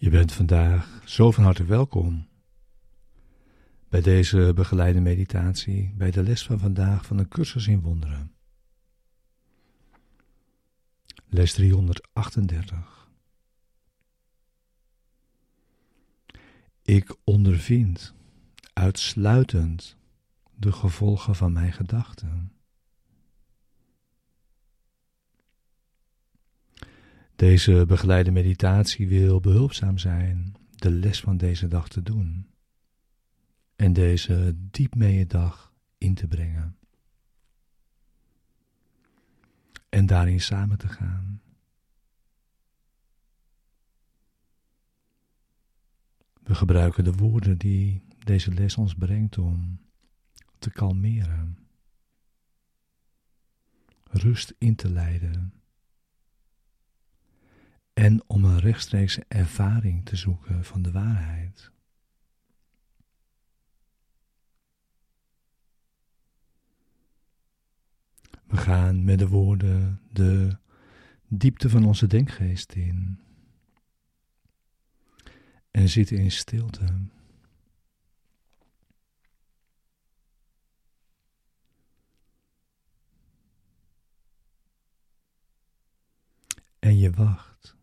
Je bent vandaag zo van harte welkom bij deze begeleide meditatie, bij de les van vandaag van een cursus in wonderen. Les 338. Ik ondervind uitsluitend de gevolgen van mijn gedachten. Deze begeleide meditatie wil behulpzaam zijn de les van deze dag te doen en deze diep mee dag in te brengen. En daarin samen te gaan. We gebruiken de woorden die deze les ons brengt om te kalmeren, rust in te leiden en om een rechtstreekse ervaring te zoeken van de waarheid. We gaan met de woorden de diepte van onze denkgeest in en zitten in stilte. En je wacht.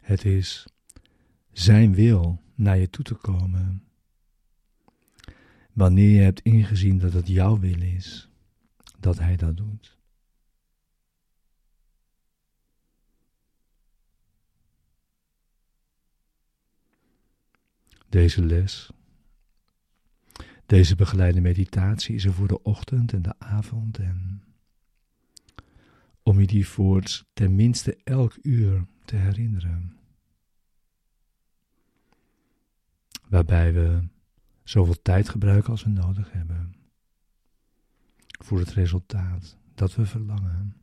Het is Zijn wil naar je toe te komen. Wanneer je hebt ingezien dat het jouw wil is, dat Hij dat doet. Deze les, deze begeleide meditatie is er voor de ochtend en de avond en om je die voorts tenminste elk uur te herinneren. Waarbij we zoveel tijd gebruiken als we nodig hebben voor het resultaat dat we verlangen.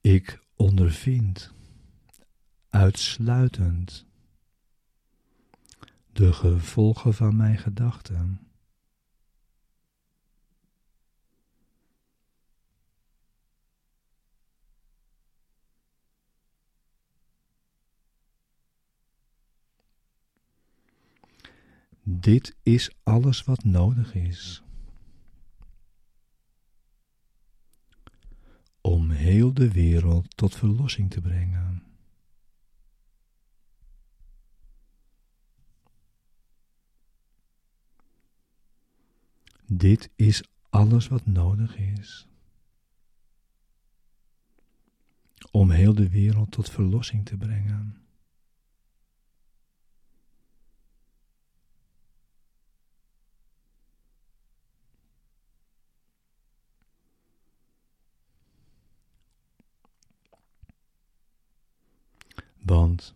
Ik ondervind uitsluitend de gevolgen van mijn gedachten. Dit is alles wat nodig is. Om heel de wereld tot verlossing te brengen. Dit is alles wat nodig is. Om heel de wereld tot verlossing te brengen. Want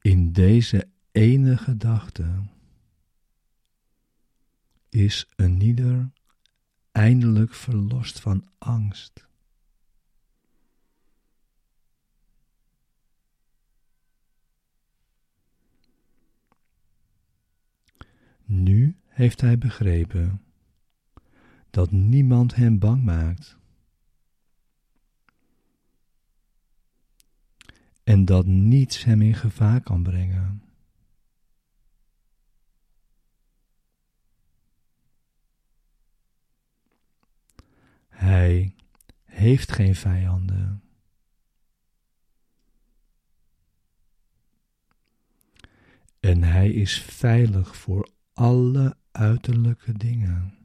in deze ene gedachte is een ieder eindelijk verlost van angst. Nu heeft hij begrepen dat niemand hem bang maakt. En dat niets hem in gevaar kan brengen. Hij heeft geen vijanden. En hij is veilig voor alle uiterlijke dingen.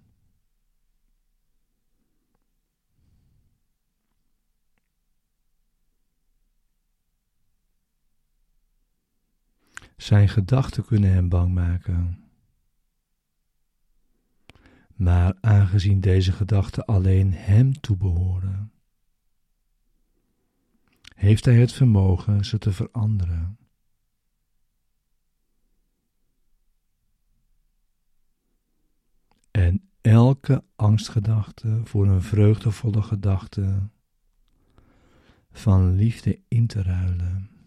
Zijn gedachten kunnen hem bang maken. Maar aangezien deze gedachten alleen Hem toebehoren, heeft Hij het vermogen ze te veranderen. En elke angstgedachte voor een vreugdevolle gedachte van liefde in te ruilen.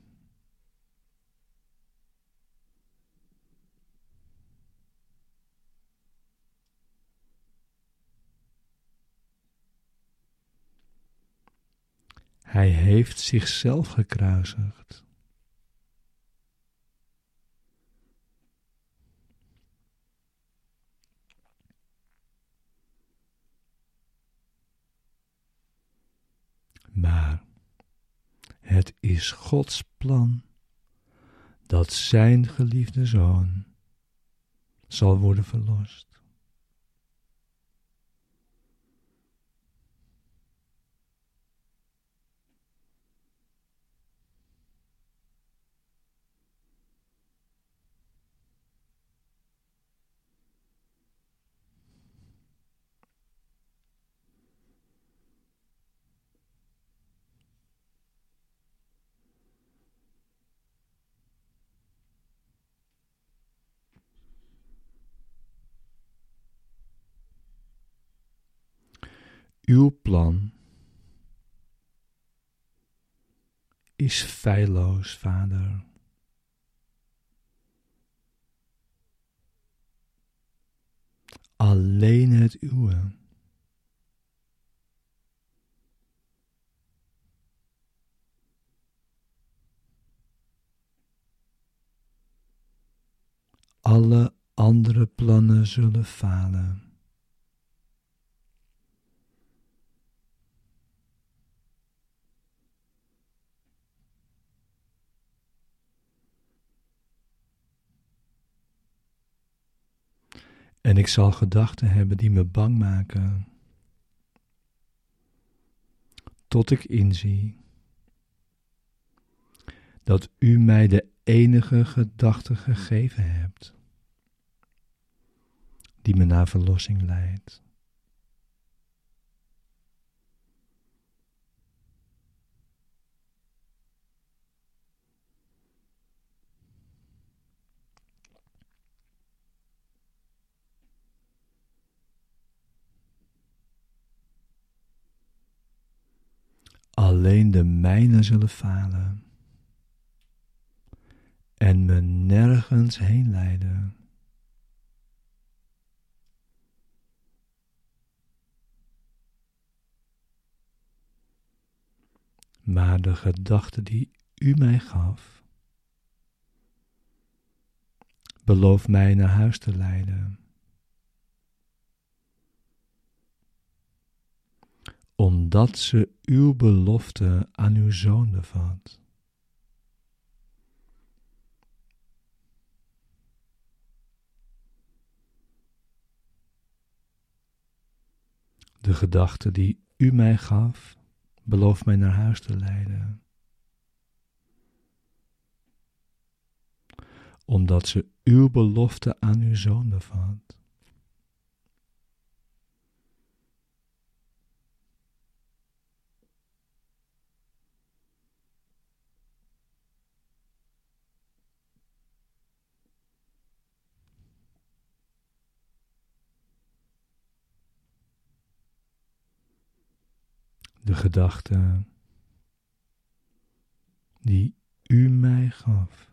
Hij heeft zichzelf gekruisigd. Maar het is Gods plan dat Zijn geliefde zoon zal worden verlost. Uw plan is feilloos, Vader. Alleen het uwe. Alle andere plannen zullen falen. En ik zal gedachten hebben die me bang maken. Tot ik inzie dat u mij de enige gedachte gegeven hebt die me naar verlossing leidt. Alleen de mijne zullen falen en me nergens heen leiden. Maar de gedachte die u mij gaf, belooft mij naar huis te leiden. Omdat ze uw belofte aan uw zoon bevat. De gedachte die u mij gaf, belooft mij naar huis te leiden. Omdat ze uw belofte aan uw zoon bevat. De gedachte die u mij gaf.